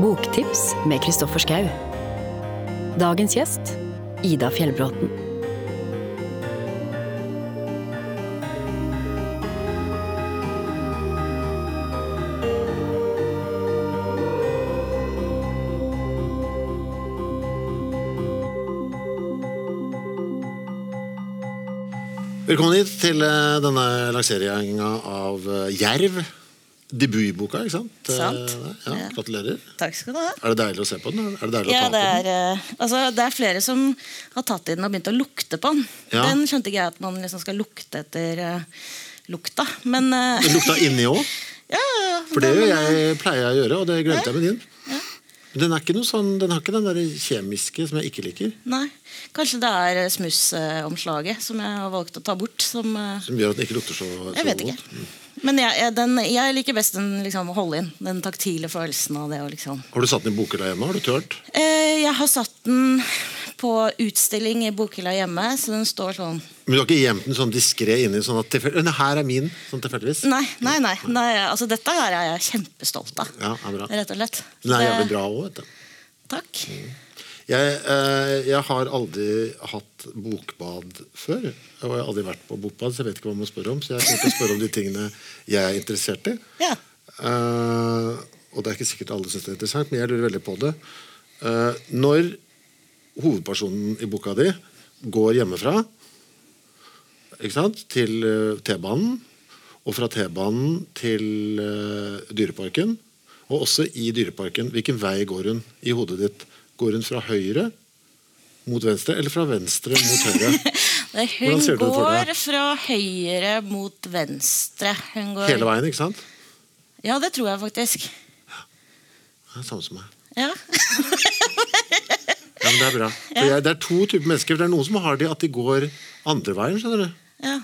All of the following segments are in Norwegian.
Boktips med Kristoffer Schau. Dagens gjest Ida Fjellbråten. Velkommen hit til eh, denne lanseringa av eh, Jerv. Debutboka, ikke sant? Eh, Sant. Ja, Ja. gratulerer. Takk skal du ha. Er det deilig å se på den? Er det deilig Ja, å ta det på den? er, altså, det er flere som har tatt i den og begynt å lukte på den. Ja. Den skjønte ikke jeg at man liksom skal lukte etter uh, lukta. Men uh... Den lukta inni òg, ja, ja, for det men, jeg, pleier jeg å gjøre, og det glemte jeg med din. Den, er sånn, den har ikke den der kjemiske som jeg ikke liker. Nei, Kanskje det er eh, smussomslaget som jeg har valgt å ta bort. Som, eh, Som gjør at den ikke lukter så, så jeg vet ikke. vondt. Men jeg, jeg, den, jeg liker best den liksom, å holde inn. Den taktile følelsen av det. liksom Har du satt den i bokhylla hjemme? Har du tørt? Eh, Jeg har satt den på utstilling i bokhylla hjemme, så den står sånn Men du har ikke gjemt den sånn diskré inni? Sånn at tilfell- her er min, sånn tilfeldigvis? Nei, nei, nei, nei altså Dette her er jeg kjempestolt av. Ja, er bra. Rett og slett. Den er jævlig bra òg, vet du. Takk. Jeg, eh, jeg har aldri hatt bokbad før. Og jeg har aldri vært på bokbad, så jeg vet ikke hva man spør om. Så jeg tenkte å spørre om de tingene jeg er interessert i. Ja. Eh, og det er ikke sikkert alle syns det er interessant, men jeg lurer veldig på det. Eh, når hovedpersonen i boka di går hjemmefra til eh, T-banen, og fra T-banen til eh, Dyreparken, og også i Dyreparken, hvilken vei går hun i hodet ditt? Går hun fra høyre mot venstre, eller fra venstre mot høyre? Hun for går fra høyre mot venstre. Hun går... Hele veien, ikke sant? Ja, det tror jeg faktisk. Det er samme som meg. Ja. Ja, men Det er bra. For jeg, det er to typer mennesker. Det er noen som har det at de går andre veien. skjønner du? Ja.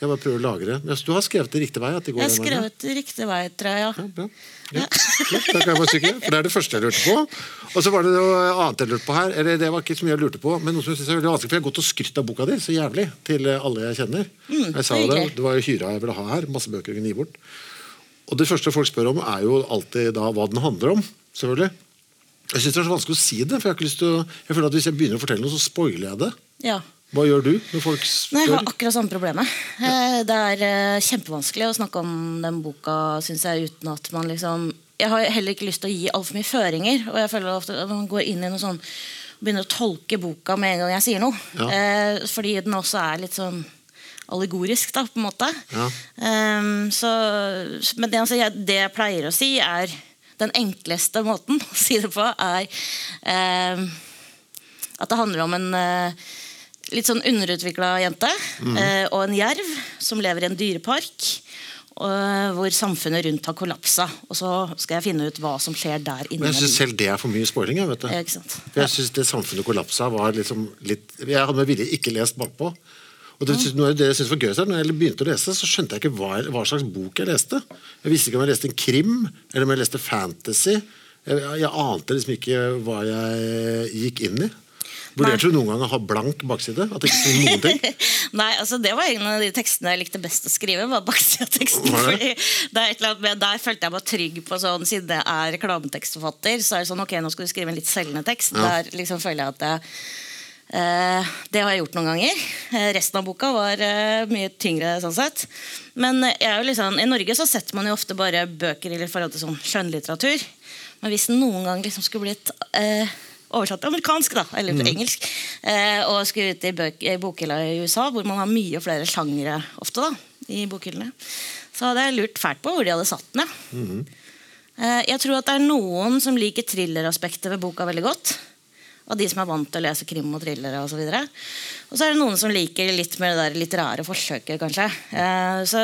Jeg bare prøver å lagre. Du har skrevet det riktig vei? at det går Jeg har skrevet det riktig vei, tror jeg. Ja. Ja, bra. Ja. ja. da kan jeg bare for Det er det første jeg lurte på. Og så var det noe annet jeg lurte på her. Eller det var ikke så mye jeg lurte på, men noe som jeg synes er veldig vanskelig, for jeg har gått og skrytt av boka di så jævlig til eh, alle jeg kjenner. jeg sa det det, det var jo hyra jeg ville ha her. Masse bøker jeg kunne gi bort. Og det første folk spør om, er jo alltid da hva den handler om. selvfølgelig. Jeg syns det er så vanskelig å si det, for jeg, har ikke lyst til å, jeg føler at hvis jeg begynner å fortelle noe, så spoiler jeg det. Ja. Hva gjør du når folk Nei, jeg har akkurat samme problemet. Eh, Det er eh, kjempevanskelig å snakke om den boka synes jeg, uten at man liksom Jeg har heller ikke lyst til å gi altfor mye føringer. Og jeg føler ofte at man går inn i noe sånn begynner å tolke boka med en gang jeg sier noe. Ja. Eh, fordi den også er litt sånn allegorisk, da, på en måte. Ja. Ehm, så, men det, altså, jeg, det jeg pleier å si, er den enkleste måten å si det på, er eh, at det handler om en eh, litt sånn underutvikla jente Mm. eh, og en jerv som lever i en dyrepark. Hvor samfunnet rundt har kollapsa. Og så skal jeg finne ut hva som skjer der inne. Men jeg synes selv det er for mye spoiling. Jeg, vet du. Ja? For jeg syns det samfunnet kollapsa var liksom litt Jeg hadde med vilje ikke lest bakpå. Og det, noe det jeg synes var gøy, når jeg begynte å lese, så skjønte jeg ikke hva, hva slags bok jeg leste. Jeg visste ikke om jeg leste en krim, eller om jeg leste fantasy. Jeg, jeg ante liksom ikke hva jeg gikk inn i. Vurderte du noen gang å ha blank bakside? At det ikke sto noen ting? Nei, altså Det var en av de tekstene jeg likte best å skrive. var baksideteksten. Fordi det er Der følte jeg meg trygg på sånn, Siden jeg er reklametekstforfatter, så er det sånn ok, nå skal du skrive en litt selgende tekst. Ja. Der liksom føler jeg at jeg, eh, Det har jeg gjort noen ganger. Eh, resten av boka var eh, mye tyngre. sånn sett Men jeg er jo liksom, i Norge så setter man jo ofte bare bøker i forhold til sånn skjønnlitteratur. Men hvis den noen gang liksom skulle blitt oversatt til amerikansk, da, eller Mm. engelsk, eh, og skulle ut i, bøk, i bokhylla i USA, hvor man har mye flere sjangere ofte da, i bokhyllene, så hadde jeg lurt fælt på hvor de hadde satt den. ja. Mm. Eh, jeg tror at det er noen som liker thrilleraspektet ved boka veldig godt. Og de som er vant til å lese krim og thrillere osv. Og, og så er det noen som liker litt mer det der litterære forsøket, kanskje. Eh, så,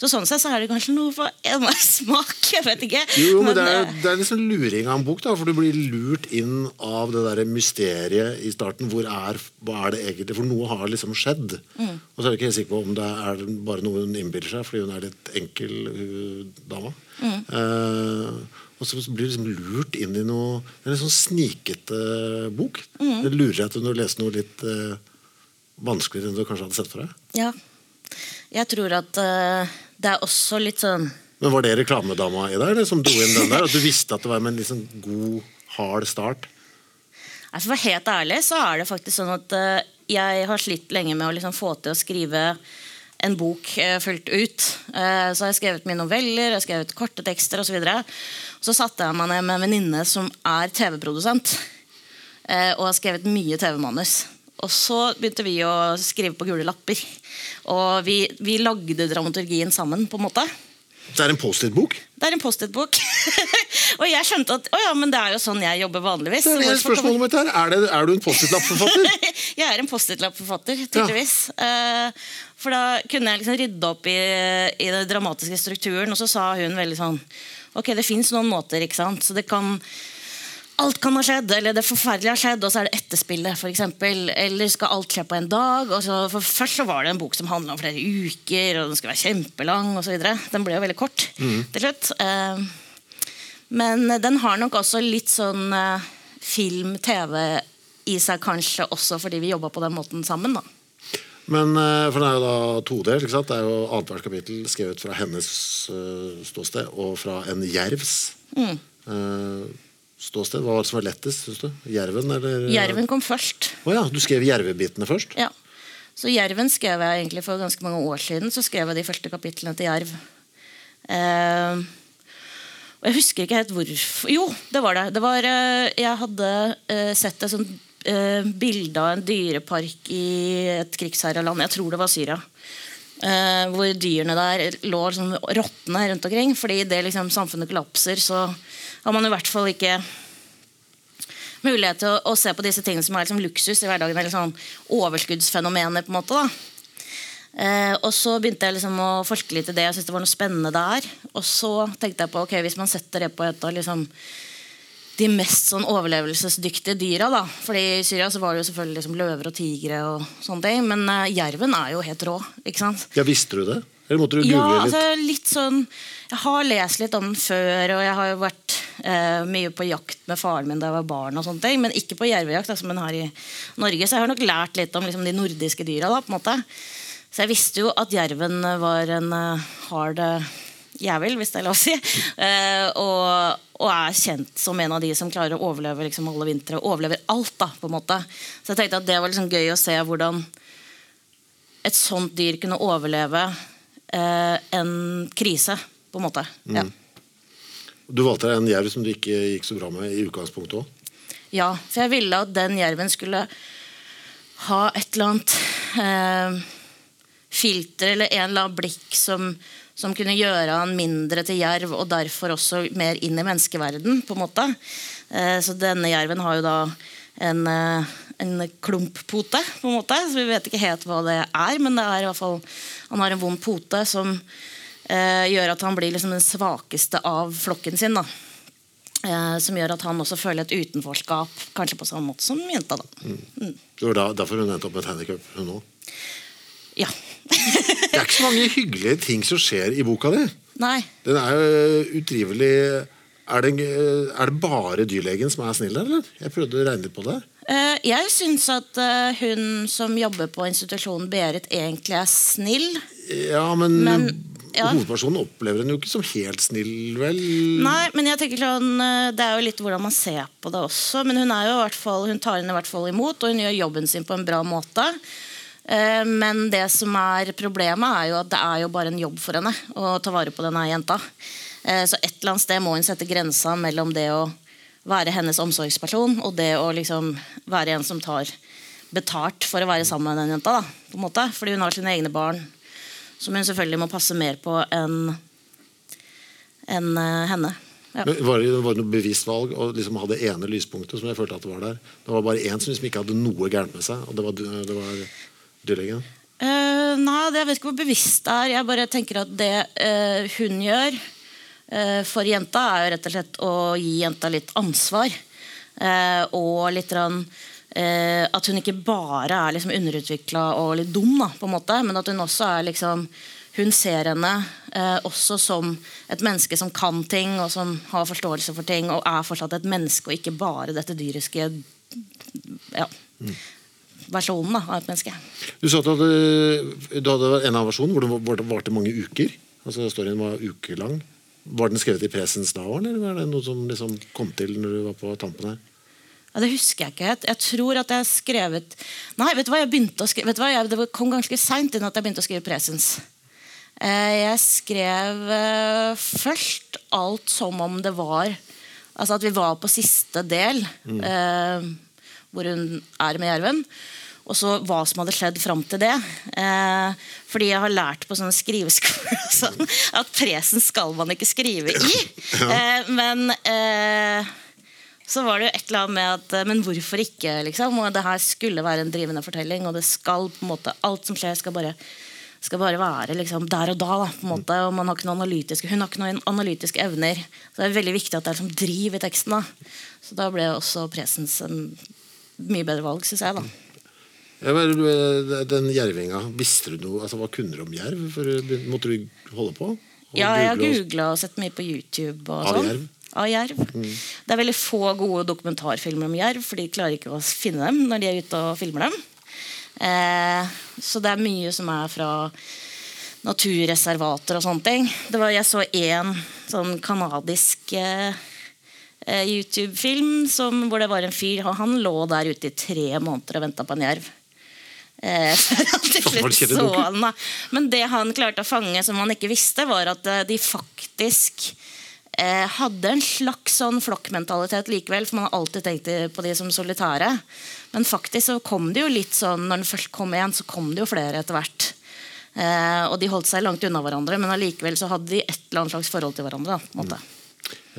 så sånn sett så er det kanskje noe for enhver smak. Jeg vet ikke. Jo, men det er, eh, det er liksom luring av en bok, da, for du blir lurt inn av det der mysteriet i starten. Hvor er, hva er det egentlig? For noe har liksom skjedd. Mm. Og så er jeg ikke helt sikker på om det er bare noe hun innbiller seg, fordi hun er litt enkel hun, dama. Mm. Eh, og så blir du liksom lurt inn i noe Det er en sånn snikete bok. Mm. Det lurer deg til når du leser noe litt eh, vanskeligere enn du kanskje hadde sett for deg. Ja. Jeg tror at det er også litt sånn Men Var det reklamedama i deg som dro inn den der? At du visste at det var med en liksom god, hard start? Altså, For å være helt ærlig så er det faktisk sånn at uh, jeg har slitt lenge med å liksom få til å skrive en bok uh, fullt ut. Uh, så har jeg skrevet mine noveller, jeg har skrevet korte tekster osv. Så, så satte jeg meg ned med en venninne som er TV-produsent. og har skrevet mye TV-manus. Og så begynte vi å skrive på gule lapper. Og vi, vi lagde dramaturgien sammen. på en måte Det er en Post-It-bok? Det er en Post-It-bok. og jeg skjønte at å ja, men det er jo sånn jeg jobber vanligvis. Det er spørsmålet mitt her. Er, det, er du en Post-It-lapp-forfatter? jeg er en Post-It-lapp-forfatter, tydeligvis. Eh, for da kunne jeg liksom rydde opp i, i den dramatiske strukturen, og så sa hun veldig sånn Ok, det fins noen måter, ikke sant. Så det kan Alt kan ha skjedd, eller det forferdelige har skjedd, og så er det etterspillet. Eksempel. eller skal alt skje på en dag? Og så, for Først så var det en bok som handla om flere uker, og den skulle være kjempelang osv. Den ble jo veldig kort til slutt. Eh, men den har nok også litt sånn eh, film, TV i seg, kanskje også fordi vi jobba på den måten sammen. da. Men, eh, for Den er jo da todelt. ikke sant? Det er jo Annethvert kapittel skrevet fra hennes ståsted og fra en jervs eh, ståsted. Hva var det som var lettest, syns du? Jerven eller Jerven kom først. Å ja, du skrev jervebitene først? Ja. Så Jerven skrev jeg egentlig for ganske mange år siden. Så skrev jeg de første kapitlene til Jerv. Eh, og jeg husker ikke helt hvorfor Jo, det var det. det var, eh, jeg hadde eh, sett et sånt eh, bilde av en dyrepark i et krigsherreland. Jeg tror det var Syria. Eh, hvor dyrene der lå sånn råtne rundt omkring. Fordi det liksom samfunnet kollapser, så har man i hvert fall ikke mulighet til å, å se på disse tingene som er liksom luksus i hverdagen. Eller sånn overskuddsfenomener. på en måte da. Eh, og så begynte jeg liksom å forske litt i det. Jeg syntes det var noe spennende der. Og så tenkte jeg på ok, hvis man setter det på et av liksom, de mest sånn overlevelsesdyktige dyra. da. Fordi I Syria så var det jo selvfølgelig liksom løver og tigre og sånne ting. Men eh, jerven er jo helt rå. ikke sant? Ja, Visste du det? Eller måtte du google Ja, litt? altså litt sånn Jeg har lest litt om den før, og jeg har jo vært eh, mye på jakt med faren min da jeg var barn, og sånne ting, men ikke på jervejakt, da, som en har i Norge. Så jeg har nok lært litt om liksom, de nordiske dyra. da, på en måte. Så jeg visste jo at jerven var en uh, hard uh, jævel, hvis det er lov å si. Og, og er kjent som en av de som klarer å overleve liksom, alle vintre. Overlever alt, da, på en måte. Så jeg tenkte at det var liksom gøy å se hvordan et sånt dyr kunne overleve en krise, på en måte. Ja. Du valgte deg en jerv som du ikke gikk så bra med i utgangspunktet òg. ja, for jeg ville at den jerven skulle ha et eller annet eh, filter eller en eller annen blikk som, som kunne gjøre han mindre til jerv, og derfor også mer inn i menneskeverden. på en måte. Eh, så denne jerven har jo da en, eh, en klumppote, på en måte. Så vi vet ikke helt hva det er, men det er i hvert fall, han har en vond pote som gjør at han blir liksom den svakeste av flokken sin. da. Eh, som gjør at han også føler et utenforskap, kanskje på samme måte som jenta. da. Mm. Det var da, derfor hun endte opp med et handikap, hun òg. Ja. Det er ikke så mange hyggelige ting som skjer i boka di. Nei. Den er jo utrivelig er det, er det bare dyrlegen som er snill der, eller? Jeg prøvde å regne litt på det. Eh, jeg syns at eh, hun som jobber på institusjonen Berit, egentlig er snill. Ja, men, Men, ja. hovedpersonen opplever henne jo ikke som helt snill, vel? Nei, men jeg tenker sånn, eh, Det er jo litt hvordan man ser på det også. Men hun, er jo i hvert fall, hun tar henne i hvert fall imot, og hun gjør jobben sin på en bra måte. Eh, Men det som er problemet, er jo at det er jo bare en jobb for henne å ta vare på denne jenta. Eh, Så et eller annet sted må hun sette grensa mellom det å være hennes omsorgsperson og det å liksom være en som tar betalt for å være sammen med den jenta. Da, på en måte. Fordi hun har sine egne barn som hun selvfølgelig må passe mer på enn enn, eh, henne. Ja. Var det, var det noe bevisst valg å liksom ha det ene lyspunktet som jeg følte at det var der? Det var bare én som liksom ikke hadde noe gærent med seg, og det var, det var dyrlegen. Uh, nei, det- jeg vet ikke hvor bevisst det er. Jeg bare tenker at det uh, hun gjør uh, for jenta, er jo rett og slett å gi jenta litt ansvar. Og litt grann, eh, at hun ikke bare er liksom underutvikla og litt dum, da, på en måte, men at hun også er liksom hun ser henne eh, også som et menneske som kan ting, og som har forståelse for ting, og er fortsatt et menneske, og ikke bare dette dyriske ja, versjonen da, av et menneske. Du sa at du hadde, du hadde en av versjonene hvor det var- hvor mange uker. Altså Storyen var ukelang. Var den skrevet i presens da eller var det noe som liksom kom til når du var på tampen her? Ja, Det husker jeg ikke helt. Jeg tror at jeg har skrevet Nei, vet du hva, jeg begynte å skrive jeg, Det kom ganske seint inn at jeg begynte å skrive presens. Eh, Jeg skrev eh, først alt som om det var Altså at vi var på siste del, eh, hvor hun er med jerven. Og så hva som hadde skjedd fram til det. Eh, fordi jeg har lært på sånne skriveskoler sånn, at presen skal man ikke skrive i. Eh, men eh, så var det jo et eller annet med at eh, Men hvorfor ikke, liksom? Og det her skulle være en drivende fortelling, og det skal på en måte Alt som skjer, skal bare skal bare være liksom der og da. da på en måte, og man har ikke noen analytiske, Hun har ikke noen analytiske evner. Så det er veldig viktig at det er liksom driv i teksten. da Så da ble også presens en mye bedre valg, syns jeg. da Ja, men, den jervinga, visste du noe, altså Hva kunne du om jerv? For, måtte du holde på? Og Ja, jeg har og- googla og sett mye på YouTube. Og sånn. Av jerv. Det er veldig få gode dokumentarfilmer om jerv, for de klarer ikke å finne dem når de er ute og filmer dem. Eh, så det er mye som er fra naturreservater og sånne ting. Det var, jeg så én sånn kanadisk eh, eh, YouTube-film hvor det var en fyr Han lå der ute i tre måneder og venta på en jerv. Eh, så? Men det han klarte å fange, som han ikke visste, var at eh, de faktisk hadde en slags sånn flokkmentalitet likevel. For man har alltid tenkt på de som solitære. Men faktisk så kom det jo litt sånn når den først kom én, så kom det jo flere etter hvert. Eh, og de holdt seg langt unna hverandre, men allikevel så hadde de et eller annet slags forhold til hverandre. Da, på en måte.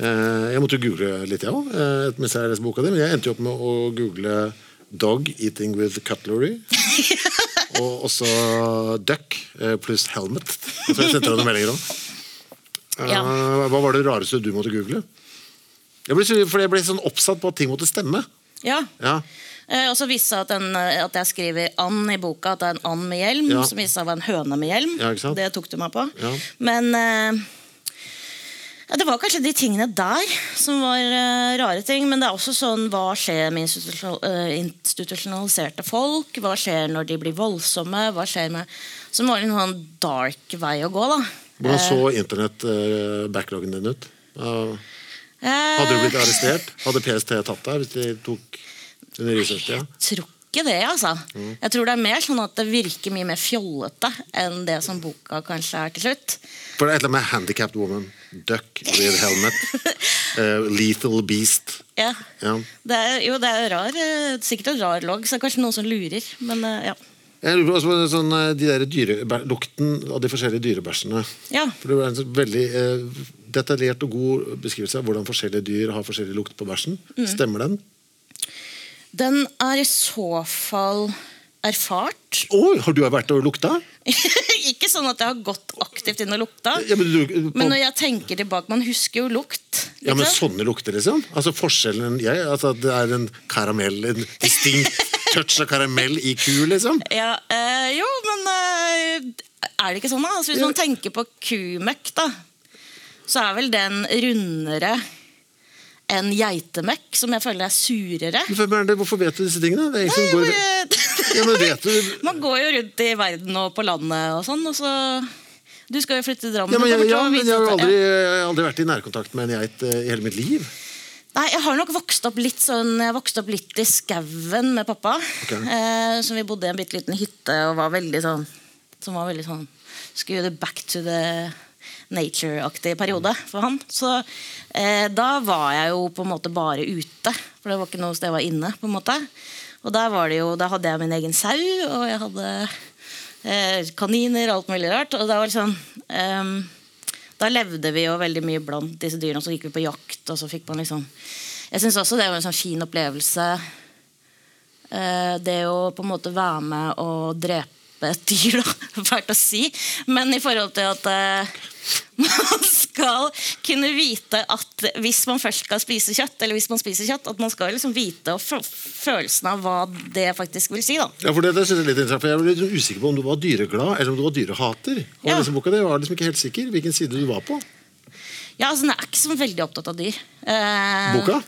Eh, Jeg måtte jo google litt, jeg òg, mens jeg leste boka di. Men jeg endte jo opp med å google 'dog eating with cutlery'. og også 'duck' eh, pluss 'helmet'. Så jeg sendte deg noen meldinger om. Eh, Ja. Hva var det rareste du måtte google? Jeg ble, for jeg ble sånn oppsatt på at ting måtte stemme. Ja. Ja, Eh, og så viste det seg at, eh, jeg skriver and i boka, at det er en and med hjelm. Ja. Som viste seg å være en høne med hjelm. Ja, det tok du meg på. Ja. Men eh, det var kanskje de tingene der som var eh, rare ting. Men det er også sånn hva skjer med eh, institusjonaliserte folk? Hva skjer når de blir voldsomme? Hva skjer med Som var en sånn dark vei å gå, da. Hvordan så internett-backloggen din ut? Eh, Eh, Hadde du blitt arrestert? Hadde PST tatt deg hvis de tok under Jeg tror ikke det, altså. Mm. Jeg tror det er mer sånn at det virker mye mer fjollete enn det som boka kanskje er til slutt. For det er et eller annet med 'handicapped woman', 'duck with helmet', uh, 'lethal beast'. Ja. Ja. Det er, jo, det er rar, eh, sikkert en rar logg, så det er kanskje noen som lurer. Men uh, ja. Jeg lurer på også på sånn, eh, de der dyre, lukten av de forskjellige dyrebæsjene. Ja. For Det var en veldig eh, detaljert og god beskrivelse av hvordan forskjellige dyr har forskjellig lukt på bæsjen. Mm. Stemmer den? Den er i så fall erfart. Oi, har du vært og lukta? ikke sånn at jeg har gått aktivt inn og lukta. Ja, men, du, på, Men når jeg tenker tilbake, man husker jo lukt. ja, men sånne lukter, liksom? Altså forskjellen jeg, altså, Det er en karamell, en distinkt touch av karamell i ku, liksom? Ja, eh, jo, men eh, er det ikke sånn, da? Altså, hvis man tenker på kumøkk, da, så er vel den rundere enn geitemøkk, som jeg føler er surere. Men Hvorfor vet du disse tingene? Det er Nei, som går... Ja, men vet du... Man går jo rundt i verden og på landet og sånn, og så Du skal jo flytte til Drammen. Ja, men, jeg, ja, men jeg har aldri, jeg har aldri vært i nærkontakt med en geit eh, i hele mitt liv. Nei, jeg har nok vokst opp litt sånn Jeg vokste opp litt i skauen med pappa. Okay. Eh, så vi bodde i en bitte liten hytte og var veldig sånn Som var veldig sånn Skulle back to the nature-aktig periode for han. Så eh, da var jeg jo på en måte bare ute. For det var ikke noe sted jeg var inne. på en måte Og der var det jo, da hadde jeg min egen sau, og jeg hadde eh, kaniner og alt mulig rart. Og det var liksom ehm, da levde vi jo veldig mye blant disse dyrene, og så gikk vi på jakt. og så fikk man liksom Jeg syns også det var en sånn fin opplevelse. Eh, det å på en måte være med og drepe et dyr, da. Fælt å si. Men i forhold til at eh, man skal kunne vite at hvis man først skal spise kjøtt, eller hvis man spiser kjøtt, at man skal liksom vite og følelsen av hva det faktisk vil si. da. Ja, for det, det synes jeg er litt interessant, for Jeg ble litt usikker på om du var dyreglad eller om du var dyrehater. Og Ja. liksom, boka, det var liksom ikke helt sikker hvilken side du var på. Ja, altså, Jeg er ikke så veldig opptatt av dyr. Eh, Boka?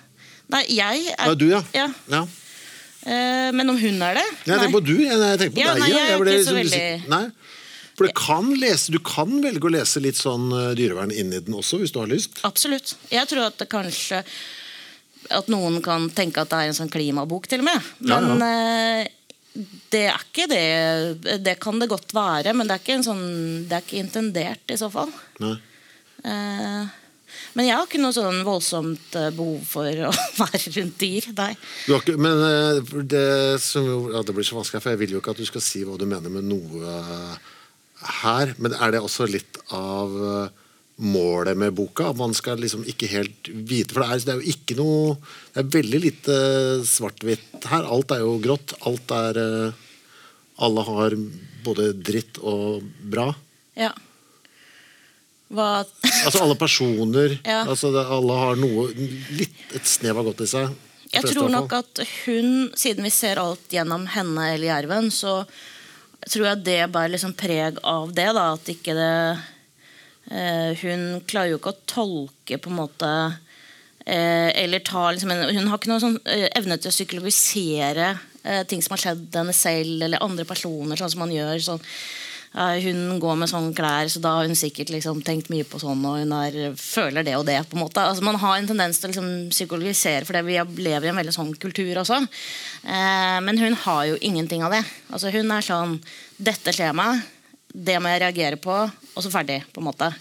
Nei, jeg er nei, du, ja. ja. ja. Eh, men om hun er det? Jeg tenker på du. Jeg, jeg tenker på Ja, deg. nei, jeg er ble ikke så liksom veldig- Nei. For det kan lese, du kan velge å lese litt sånn eh, dyrevern inn i den også, hvis du har lyst. Absolutt. Jeg tror at det kanskje At noen kan tenke at det er en sånn klimabok, til og med. Ja, Men eh, det er ikke det. Det kan det godt være, men det er ikke, en sånn, det er ikke intendert i så fall. Nei. Eh, men jeg har ikke noe sånn voldsomt eh, behov for å være rundt dyr. Nei. Du har ikke, men det, som ja, det blir så vanskelig, for jeg vil jo ikke at du skal si hva du mener med noe her. Men er det også litt av eh, målet med boka? At man skal liksom ikke helt vite For det er, det er jo ikke noe Det er veldig lite svart-hvitt her. Alt er jo grått. Alt er eh, Alle har både dritt og bra. Ja. Hva Altså alle personer. Ja. altså det, Alle har noe litt, Et snev av godt i seg. Jeg tror nok at hun, siden vi ser alt gjennom henne eller Jerven, så tror jeg det bærer liksom preg av det. da, At ikke det eh, Hun klarer jo ikke å tolke på en måte eh, Eller ta liksom en, Hun har ikke noen sånn eh, evne til å psykologisere eh, ting som har skjedd henne selv eller andre personer, sånn som man gjør. sånn hun går med sånne klær, så da har hun sikkert liksom tenkt mye på sånn, og hun er, føler det og det. på en måte. Altså, man har en tendens til å liksom psykologisere, for vi lever i en veldig sånn kultur også. Eh, men hun har jo ingenting av det. Altså, hun er sånn Dette skjer meg, det må jeg reagere på, og så ferdig. på en måte.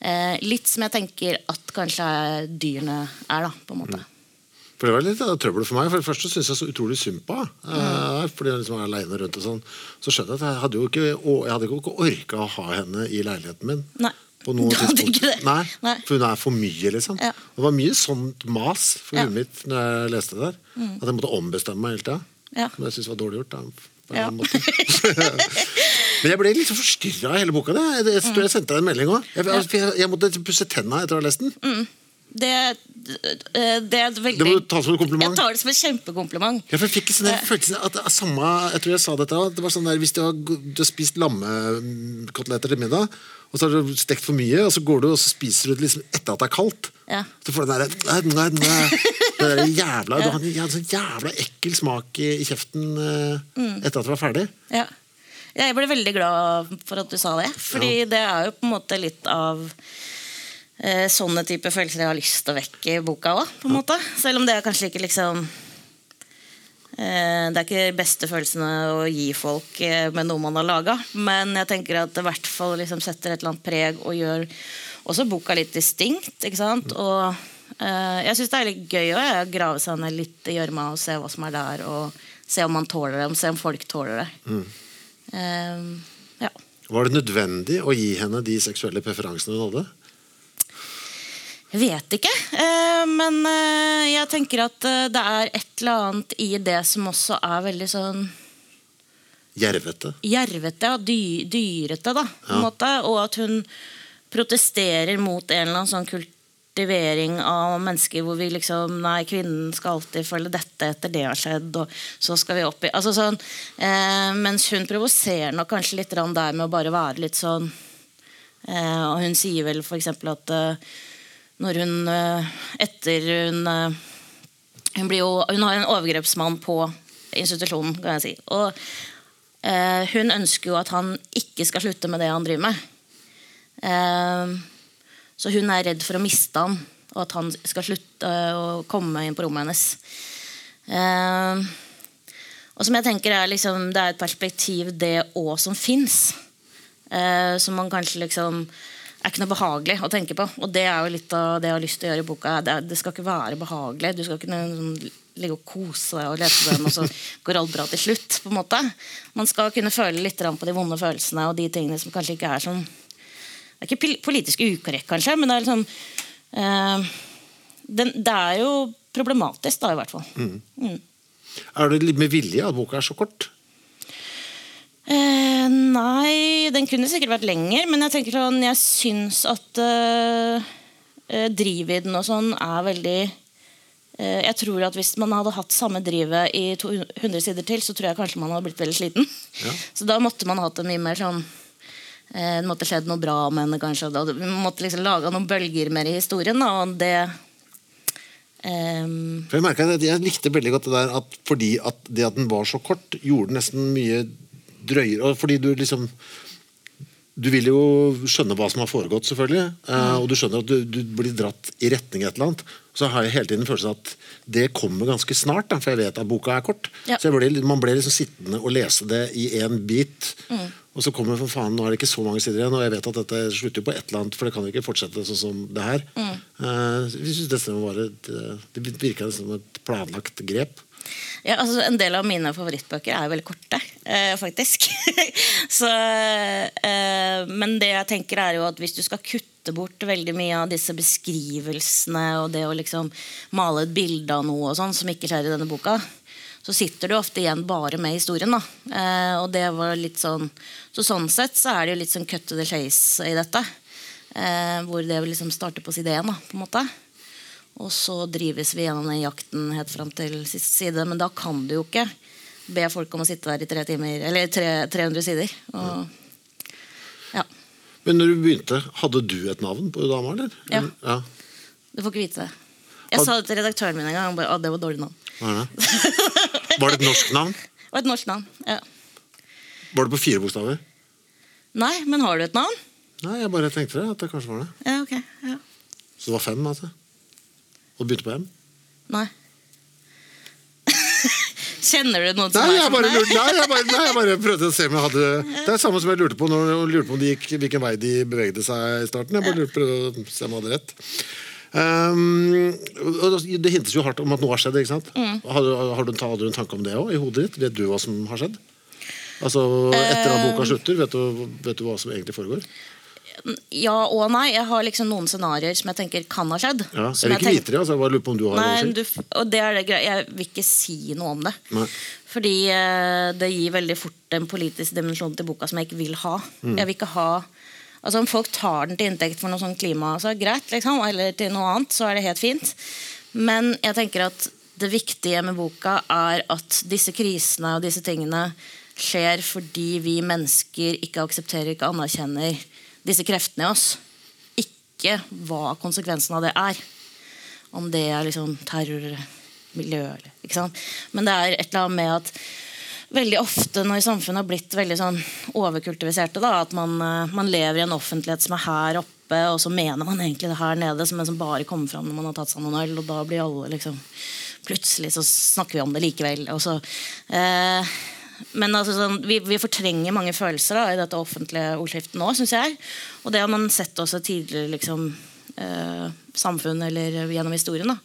Eh, litt som jeg tenker at kanskje dyrene er, da, på en måte. For Det var litt av trøbbel for meg. For det første syns jeg så utrolig synd på henne. Eh, fordi jeg liksom er aleine rundt og sånn. Så skjønte jeg at jeg hadde jo ikke, jeg hadde ikke orka å ha henne i leiligheten min. Nei. På noe tidspunkt. Nei, Nei. For hun er for mye, liksom. Ja. Det var mye sånt mas for Ja. Mm. huet mitt når jeg leste det der. At jeg måtte ombestemme meg hele tida. Ja. Som jeg syntes var dårlig gjort. Da, Ja. Men jeg ble litt liksom forstyrra av hele boka. Det. Jeg, jeg, jeg sendte deg en melding òg. Jeg, jeg, måtte pusse tenna etter å ha lest den. Det, eh, det er veldig Det må du ta som en kompliment. Jeg tar det som et kjempekompliment. Ja, for jeg fikk sånn følelsen at det er samme Jeg tror jeg sa dette Det var sånn der Hvis du har, du har spist lammekoteletter til middag, og så har du stekt for mye, og så går du og så spiser du det liksom etter at det er kaldt. Ja. Så får du den der, nei, nei, nei, der jævla, Du har en sånn jævla ekkel smak i, i kjeften eh, Mm. etter at du var ferdig. Ja. Jeg ble veldig glad for at du sa det. Fordi det er jo på en måte litt av eh, sånne type følelser jeg har lyst til å vekke i boka òg. Selv om det er kanskje ikke liksom eh, Det er ikke beste følelsene å gi folk eh, med noe man har laga. Men jeg tenker at det i hvert fall liksom setter et eller annet preg og gjør også boka litt distinkt. ikke sant? Og uh, jeg syns det er litt gøy å grave seg ned litt i gjørma og se hva som er der. Og se om man tåler det, og se om folk tåler det. Eh, ja. Var det nødvendig å gi henne de seksuelle preferansene hun hadde? Vet ikke. Eh, men eh, jeg tenker at eh, det er et eller annet i det som også er veldig sånn Jervete. jervete ja. dy, dyrete, da. På en måte, og at hun protesterer mot en eller annen sånn kultivering av mennesker hvor vi liksom Nei, kvinnen skal alltid følge dette etter det har skjedd, og så skal vi opp i altså sånn, eh, Mens hun provoserer nok kanskje litt der med å bare være litt sånn eh, Og hun sier vel f.eks. at eh, når hun eh, etter hun eh, hun, jo, hun har en overgrepsmann på institusjonen, kan jeg si. Og eh, hun ønsker jo at han ikke skal slutte med det han driver med. Eh, så hun er redd for å miste han, og at han skal slutte eh, å komme inn på rommet hennes. Eh, og som jeg tenker er liksom, Det er et perspektiv, det òg, som fins. Som man kanskje liksom er ikke noe behagelig å tenke på. Og det er jo litt av det jeg har lyst til å gjøre i boka. Det, det skal ikke være behagelig. Du skal ikke sånn, ligge og kose deg og lese den, og så går alt bra til slutt. på en måte. Man skal kunne føle litt på de vonde følelsene og de tingene som kanskje ikke er sånn Det er ikke politisk ukorrekt, kanskje, men det er liksom eh, den, Det er jo problematisk, da, i hvert fall. Mm. Er det litt med vilje at boka er så kort? Eh, nei, den kunne sikkert vært lenger, men jeg tenker sånn, jeg syns at eh, drivet og sånn er veldig eh, Jeg tror at hvis man hadde hatt samme drivet i 200 sider til, så tror jeg kanskje man hadde blitt veldig sliten. Ja. Så da måtte man hatt det mye mer sånn eh, Det måtte skjedd noe bra med henne, kanskje. Da, vi måtte liksom laga noen bølger mer i historien, da, og det ehm, For Jeg merket at jeg likte veldig godt det der at fordi at det at den var så kort, gjorde nesten mye drøyere. Fordi du liksom du vil jo skjønne hva som har foregått, selvfølgelig. eh, Og du skjønner at du, du blir dratt i retning et eller annet. Så har jeg hele tiden følelsen at det kommer ganske snart, da, for jeg vet at boka er kort. Ja. Så ble, man ble liksom sittende og lese det i én bit. Og så kommer for faen, nå er det ikke så mange sider igjen, og jeg vet at dette slutter jo på et eller annet, for det kan jo ikke fortsette sånn som det her. Mm. synes det var et, det virka som et planlagt grep. Ja, altså En del av mine favorittbøker er jo veldig korte, eh, faktisk. så, eh, men det jeg tenker er jo at hvis du skal kutte bort veldig mye av disse beskrivelsene og det å liksom male et bilde av noe og sånn som ikke skjer i denne boka, så sitter du ofte igjen bare med historien. da. Eh, og det var litt sånn Så sånn sett så er det jo litt sånn cut to the chase i dette. Eh, hvor det liksom starter på side da, på en måte. Og så drives vi gjennom den jakten helt fram til siste side. Men da kan du jo ikke be folk om å sitte der i tre timer, eller tre, 300 sider. Og, ja, Men når du begynte, hadde du et navn på dama, eller? Ja. ja. Du får ikke vite det. Jeg sa det til redaktøren min en gang. bare, at det var dårlig navn. Er? Var det et norsk navn? Det var et norsk navn. ja. Var det på fire bokstaver? Nei, men har du et navn? Nei, jeg bare tenkte det. at det kanskje var det. Ja, ok. Ja. Så det var fem, altså? Og du begynte på M? Nei. Kjenner du noen som Nei, jeg bare, lurte, nei, jeg bare, nei, jeg bare prøvde å se om jeg hadde Det er samme som jeg lurte på når jeg lurte på om de gikk, hvilken vei de bevegde seg i starten. Jeg bare lurte, prøvde å se om jeg hadde rett. Um, det hintes jo hardt om at noe har skjedd. ikke sant? Mm. Har, har du, hadde du en tanke om det òg i hodet ditt? Vet du hva som har skjedd? Altså, Etter at boka slutter, vet du, vet du hva som egentlig foregår? Ja og nei. Jeg har liksom noen scenarioer som jeg tenker kan ha skjedd. Ja, jeg vil ikke tenker- vite det. altså, jeg bare lurer på om du har Nei, du, og det er det greia. Jeg vil ikke si noe om det. Nei. Fordi eh, det gir veldig fort en politisk dimensjon til boka som jeg ikke vil ha. Mm. Jeg vil ikke ha Altså Om folk tar den til inntekt for noe sånn klima, så er greit. Liksom, eller til noe annet, så er det helt fint. Men jeg tenker at det viktige med boka er at disse krisene og disse tingene skjer fordi vi mennesker ikke aksepterer, ikke anerkjenner disse kreftene i oss. Ikke hva konsekvensen av det er. Om det er liksom terror, miljø eller ikke sant? Men det er et eller annet med at veldig ofte når samfunnet har blitt veldig sånn overkultiviserte, da, at man, eh, man lever i en offentlighet som er her oppe, og så mener man egentlig det her nede, som, som bare kommer fram når man har tatt seg noen øl, og da blir alle liksom Plutselig så snakker vi om det likevel. Og så, eh, men altså, sånn, vi, vi fortrenger mange følelser da, i dette offentlige ordskiftet nå, syns jeg. Og det har man sett også tidligere liksom, eh, samfunn eller gjennom historien. da.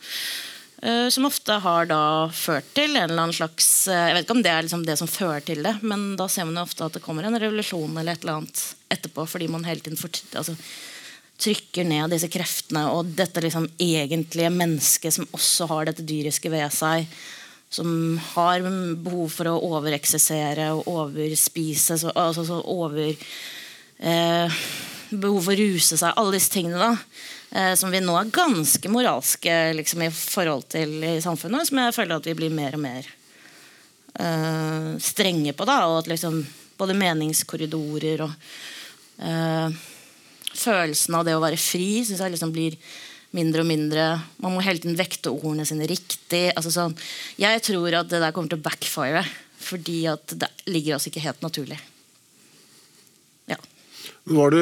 Eh, som ofte har da ført til en eller annen slags eh, Jeg vet ikke om det er liksom det som fører til det, men da ser man jo ofte at det kommer en revolusjon eller et eller annet etterpå, fordi man hele tiden fort, altså, trykker ned disse kreftene og dette liksom egentlige mennesket som også har dette dyriske ved seg. Som har behov for å overeksessere og overspise. Så, altså, så over eh, Behov for å ruse seg. Alle disse tingene da som vi nå er ganske moralske liksom, i forhold til i samfunnet. Som jeg føler at vi blir mer og mer uh, strenge på. Da, og at liksom både meningskorridorer og uh, følelsen av det å være fri synes jeg liksom blir mindre og mindre. Man må hele tiden vekte ordene sine riktig. Altså sånn, jeg tror at det der kommer til å backfire, fordi at det ligger oss ikke helt naturlig. Var du,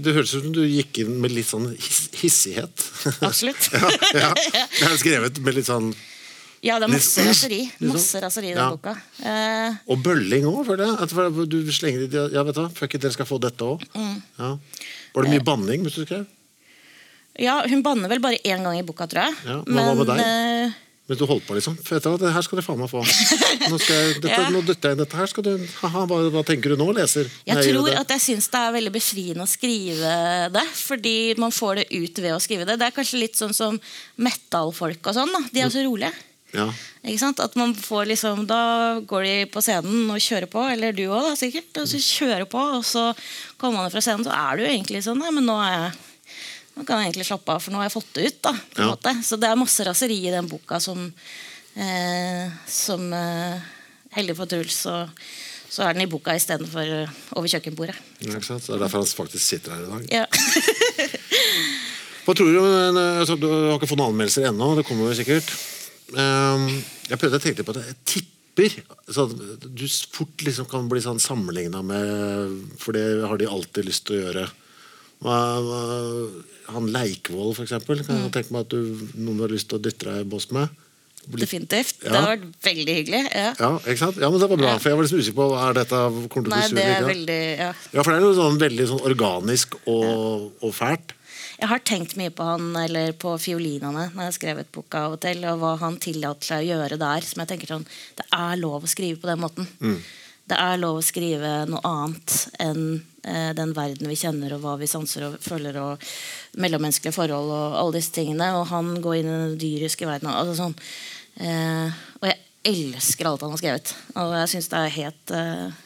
det høres ut som du gikk inn med litt sånn hiss, hissighet. Absolutt. ja, ja. Det er skrevet med litt sånn Ja, det er masse Litt- raseri. liksom. Masse raseri i den Ja. boka. Eh, Og bølling òg, føler jeg. Du slenger i Ja, vet du fuck it, dere skal få dette òg. Mm. Ja. Var det mye banning mens du skrev? ja, hun banner vel bare én gang i boka, tror jeg. Ja, men var med deg? Mens du holdt på, liksom? Vet du det her skal du faen meg få. Nå, skal jeg, dette, Ja. nå dytter jeg inn dette her. Skal du, haha, hva, hva tenker du nå, leser? Jeg Nei, tror at jeg syns det er veldig befriende å skrive det. Fordi man får det ut ved å skrive det. Det er kanskje litt sånn som metal-folk og sånn. da. De er så rolige. ja. Ikke sant? At man får liksom, Da går de på scenen og kjører på, eller du òg, sikkert. Og så kjører på, og så kommer man fra scenen, så er du egentlig sånn Nei, men nå er jeg nå kan jeg egentlig slappe av, for nå har jeg fått det ut. da, på en Ja. måte. Så det er masse raseri i den boka som, eh, som eh, Heldig for Truls, så, så er den i boka istedenfor uh, over kjøkkenbordet. Ja, ikke sant? Det er derfor han faktisk sitter her i dag. Ja. Hva tror du, men, altså, Du har ikke fått noen anmeldelser ennå, det kommer jo sikkert. Ehm, jeg prøvde å tenke på det. Jeg tipper. Så at du fort liksom kan bli sånn sammenligna med For det har de alltid lyst til å gjøre. Hva, hva, han Leikvoll, eksempel. Kan Mm. jeg tenke meg at du, noen har lyst til å dytte deg i bås med. Bli- Definitivt. Det Ja. har vært veldig hyggelig. Ja. Ja? Ja, men det var bra, for jeg var liksom usikker på er dette kommer til å bli sur det er veldig ja. For det er jo sånn veldig sånn organisk og, og fælt. Jeg har tenkt mye på han eller på fiolinene når jeg har skrevet boka av og til, og hva han tillater seg å gjøre der. Som jeg tenker sånn, Det er lov å skrive på den måten. Det er lov å skrive noe annet enn eh, den verden vi kjenner, og hva vi sanser og føler, og mellommenneskelige forhold og alle disse tingene. Og han går inn i den dyriske verden. Altså sånn. eh, og jeg elsker alt han har skrevet. Og jeg syns det er helt eh,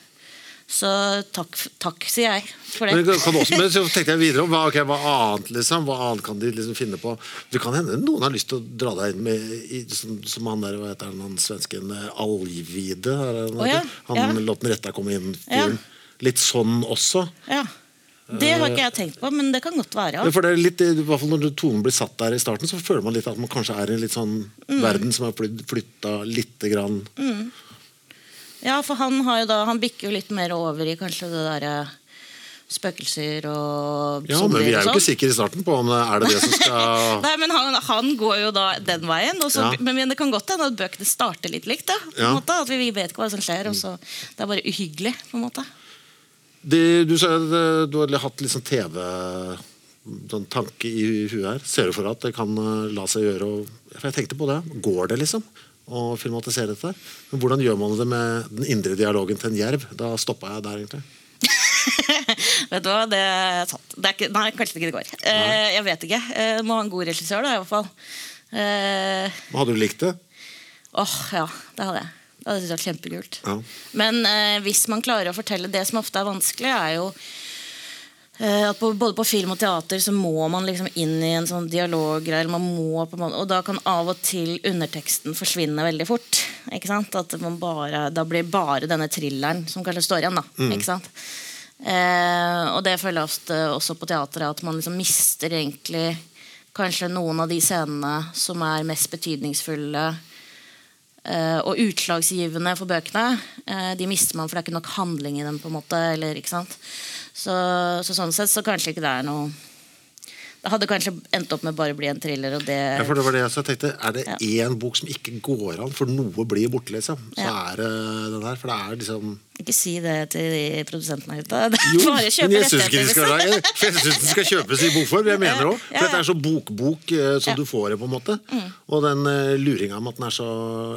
Så takk, takk, sier jeg for det. Men, kan også, men så tenkte jeg videre om hva, ok, hva annet liksom, hva annet kan de liksom finne på. Det kan hende noen har lyst til å dra deg inn med i, som, som han der, hva heter han, han svensken eh, Alvide. han Å, ja. Han Ja. lot den retta komme inn. Ja. Litt sånn også. Ja. Det har ikke jeg tenkt på, men det kan godt være. Ja, for det er litt, i hvert fall Når tonen blir satt der i starten, så føler man litt at man kanskje er i en litt sånn Mm. verden som har flytta lite grann. Ja, for han, har jo da, han bikker jo litt mer over i kanskje det derre spøkelser og Ja, men vi er jo ikke sånn. sikre i starten på om det er det det som skal Nei, men han, han går jo da den veien. Så, Ja. men, men det kan godt hende at bøkene starter litt likt. Da, på Ja. måte, at vi, vi vet ikke hva som skjer, og så det er bare uhyggelig. på en måte Det, du sa eh, du har hatt litt sånn TV sånn tanke i huet her. Ser du for deg at det kan eh, la seg gjøre Og, jeg tenkte på det. Går det, liksom? Å filmatisere dette? Men hvordan gjør man det med den indre dialogen til en jerv? Da stoppa jeg der, egentlig. Vet du hva, det er sant. Det er ikke, nei, kanskje ikke det går. Eh, jeg vet ikke. Eh, må ha en god regissør, da, i hvert fall. Eh, Hadde du likt det? Åh, ja, det hadde jeg. Det hadde jeg vært kjempekult. Ja. Men eh, hvis man klarer å fortelle Det som ofte er vanskelig, er jo at på, både på film og teater så må man liksom inn i en sånn dialoggreie. Og da kan av og til underteksten forsvinne veldig fort. Ikke sant? At man bare, Da blir bare denne thrilleren som kanskje står igjen. da Ikke sant? Eh, og det føler jeg ofte også på teatret, at man liksom mister egentlig kanskje noen av de scenene som er mest betydningsfulle eh, og utslagsgivende for bøkene. Eh, de mister man, for det er ikke nok handling i dem. på en måte eller, ikke sant? Så, så sånn sett så kanskje ikke det er noe Det hadde kanskje endt opp med bare å bli en thriller, og det Ja, for det var det jeg tenkte, Er det Ja. én bok som ikke går an, for noe blir borte, liksom, så Ja. er det den her. For det er liksom Ikke si det til de produsentene ute. Er Jo, bare kjøpe men jeg syns ikke de skal, liksom. kjøpes i bokform. Jeg mener òg. Ja, For ja. dette er så bokbok eh, som Ja. Mm. du får det, på en måte. Og den uh, luringa med at den er så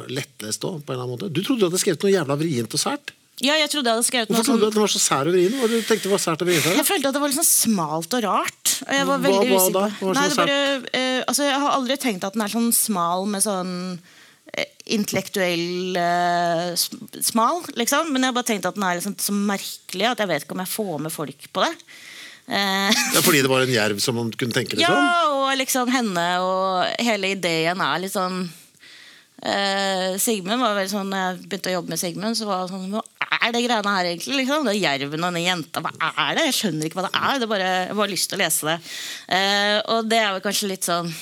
lettlest òg, på en eller annen måte. Du trodde du hadde skrevet noe jævla vrient og sært. Ja, jeg trodde jeg hadde skrevet noe Hvorfor trodde du sånn at den var så sær og vrien? Hva du tenkte var sært og vrient? Jeg følte at det var litt sånn smalt og rart. Og jeg var Hva- veldig hva usikker da? på Hva var det Nei, det bare, eh, altså, Jeg har aldri tenkt at den er sånn smal med sånn eh, intellektuell eh, sm- smal, liksom. Men jeg har bare tenkt at den er liksom så merkelig at jeg vet ikke om jeg får med folk på det. Eh, Ja, fordi det var en jerv som man kunne tenke, liksom? ja, og liksom henne og hele ideen er litt sånn eh, Sigmund var vel sånn Når jeg begynte å jobbe med Sigmund, så var det sånn Hva er det greiene her, egentlig? Liksom? Det er jerven og den jenta. Hva er det? Jeg skjønner ikke hva det er. Det bare, jeg har lyst til å lese det. Uh, og det er vel kanskje litt sånn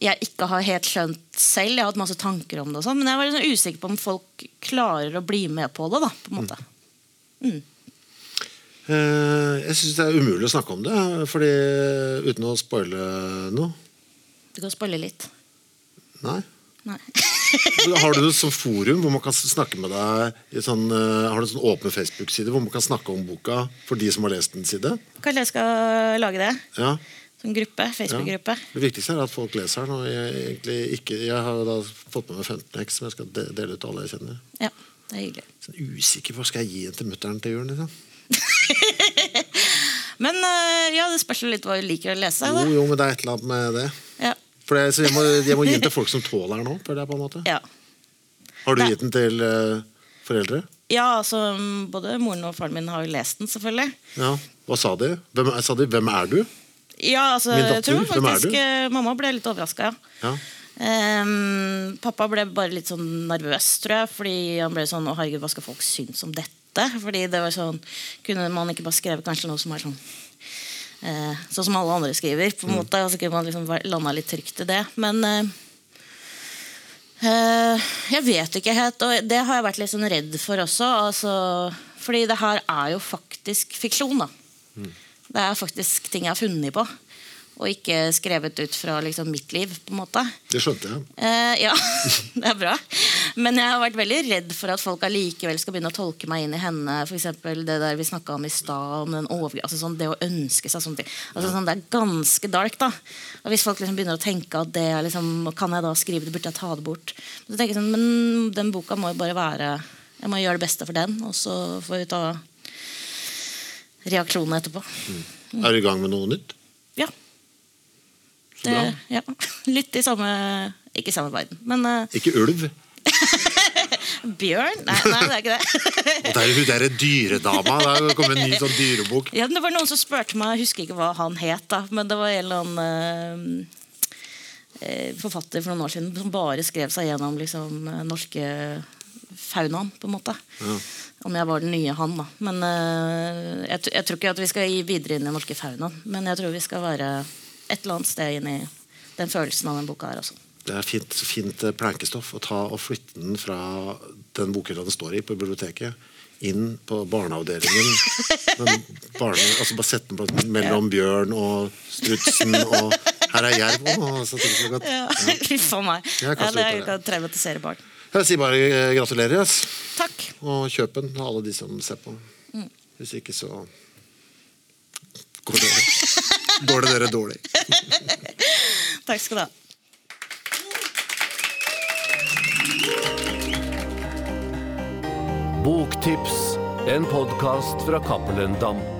jeg ikke har helt skjønt selv. Jeg har hatt masse tanker om det, og sånn, men jeg var sånn usikker på om folk klarer å bli med på det. da, på en måte. Eh, jeg syns det er umulig å snakke om det, fordi uten å spoile noe. Du kan spoile litt. Nei. Nei. Har du det som forum hvor man kan snakke med deg sånn, eh, Har du en sånn åpen Facebook-side hvor man kan snakke om boka for de som har lest den side? Kanskje jeg skal lage det? Ja, Som gruppe? Facebook-gruppe? Det viktigste er at folk leser den. Jeg, ikke, jeg har da fått med meg 15 X som jeg skal dele ut til alle jeg kjenner. Ja, det er hyggelig. Sånn usikker på Skal jeg gi den til mutter'n til jul? Liksom? Men øh, ja, det spørs litt hva du liker å lese. Jo, jo, men det er et eller annet med det. For det, jeg må, jeg må gi den til folk som tåler den òg. Ja. Har du gitt den til uh, foreldre? ja, altså både moren og faren min har jo lest den, selvfølgelig. Ja. Hva sa de? Hvem, sa de? Hvem er du? Ja, altså, Min jeg tror tror hvem er faktisk du? øh, Mamma ble litt overraska, ja. Ja. Um, pappa ble bare litt sånn nervøs, tror jeg. Fordi han ble sånn Å, herregud, hva skal folk synes om dette? Fordi det var sånn Kunne man ikke bare skrevet kanskje noe som er sånn eh, Sånn som alle andre skriver, på en måte. Og så kunne man liksom landa litt trygt i det. Men eh, Eh, jeg vet ikke helt, og det har jeg vært litt sånn redd for også. Altså, fordi det her er jo faktisk fiksjon. da. Det er faktisk ting jeg har funnet på, og ikke skrevet ut fra liksom, mitt liv. på en måte. Det skjønte jeg. Eh, ja, det er bra. Men jeg har vært veldig redd for at folk allikevel skal begynne å tolke meg inn i henne. For det der vi snakka om i stad, om den altså sånn, det å ønske seg sånne ting. Altså sånn, Det er ganske dark. da. Og Hvis folk liksom begynner å tenke at det er liksom, kan jeg da skrive det, burde jeg ta det bort. Så tenker jeg sånn, men den boka må jo bare være Jeg må gjøre det beste for den, og så får vi ta reaksjonene etterpå. Er du i gang med noe nytt? Ja. Det, ja. Litt i samme Ikke i samme verden, men eh, Ikke ulv? bjørn? Nei, nei, det er ikke det. Og det er hun derre dyredama. Det kommet en ny sånn dyrebok. Ja, det var Noen som spurte meg, jeg husker ikke hva han het, da, men det var en eller annen eh, eh, forfatter for noen år siden som bare skrev seg gjennom liksom, eh, norske faunaen, på en måte. Om jeg var den nye han, da. Men eh, jeg, jeg tror ikke at vi skal gi videre inn i norske faunaen, men jeg tror vi skal være et eller annet sted inn i den følelsen av den boka her også. Det er fint, fint eh, plankestoff å ta og flytte den fra den bokhylla den står i på biblioteket, inn på barneavdelingen. Barne, altså bare sette den på, mellom bjørn og strutsen, og her er jerv òg. Huff a meg. Ja, det er jo å traumatisere barn. Jeg sier bare eh, gratulerer, Yes. Takk. Og kjøp den, alle de som ser på. Hvis ikke, så går det, går det dere dårlig. Takk skal du ha. Boktips, en podkast fra Cappelen Dam.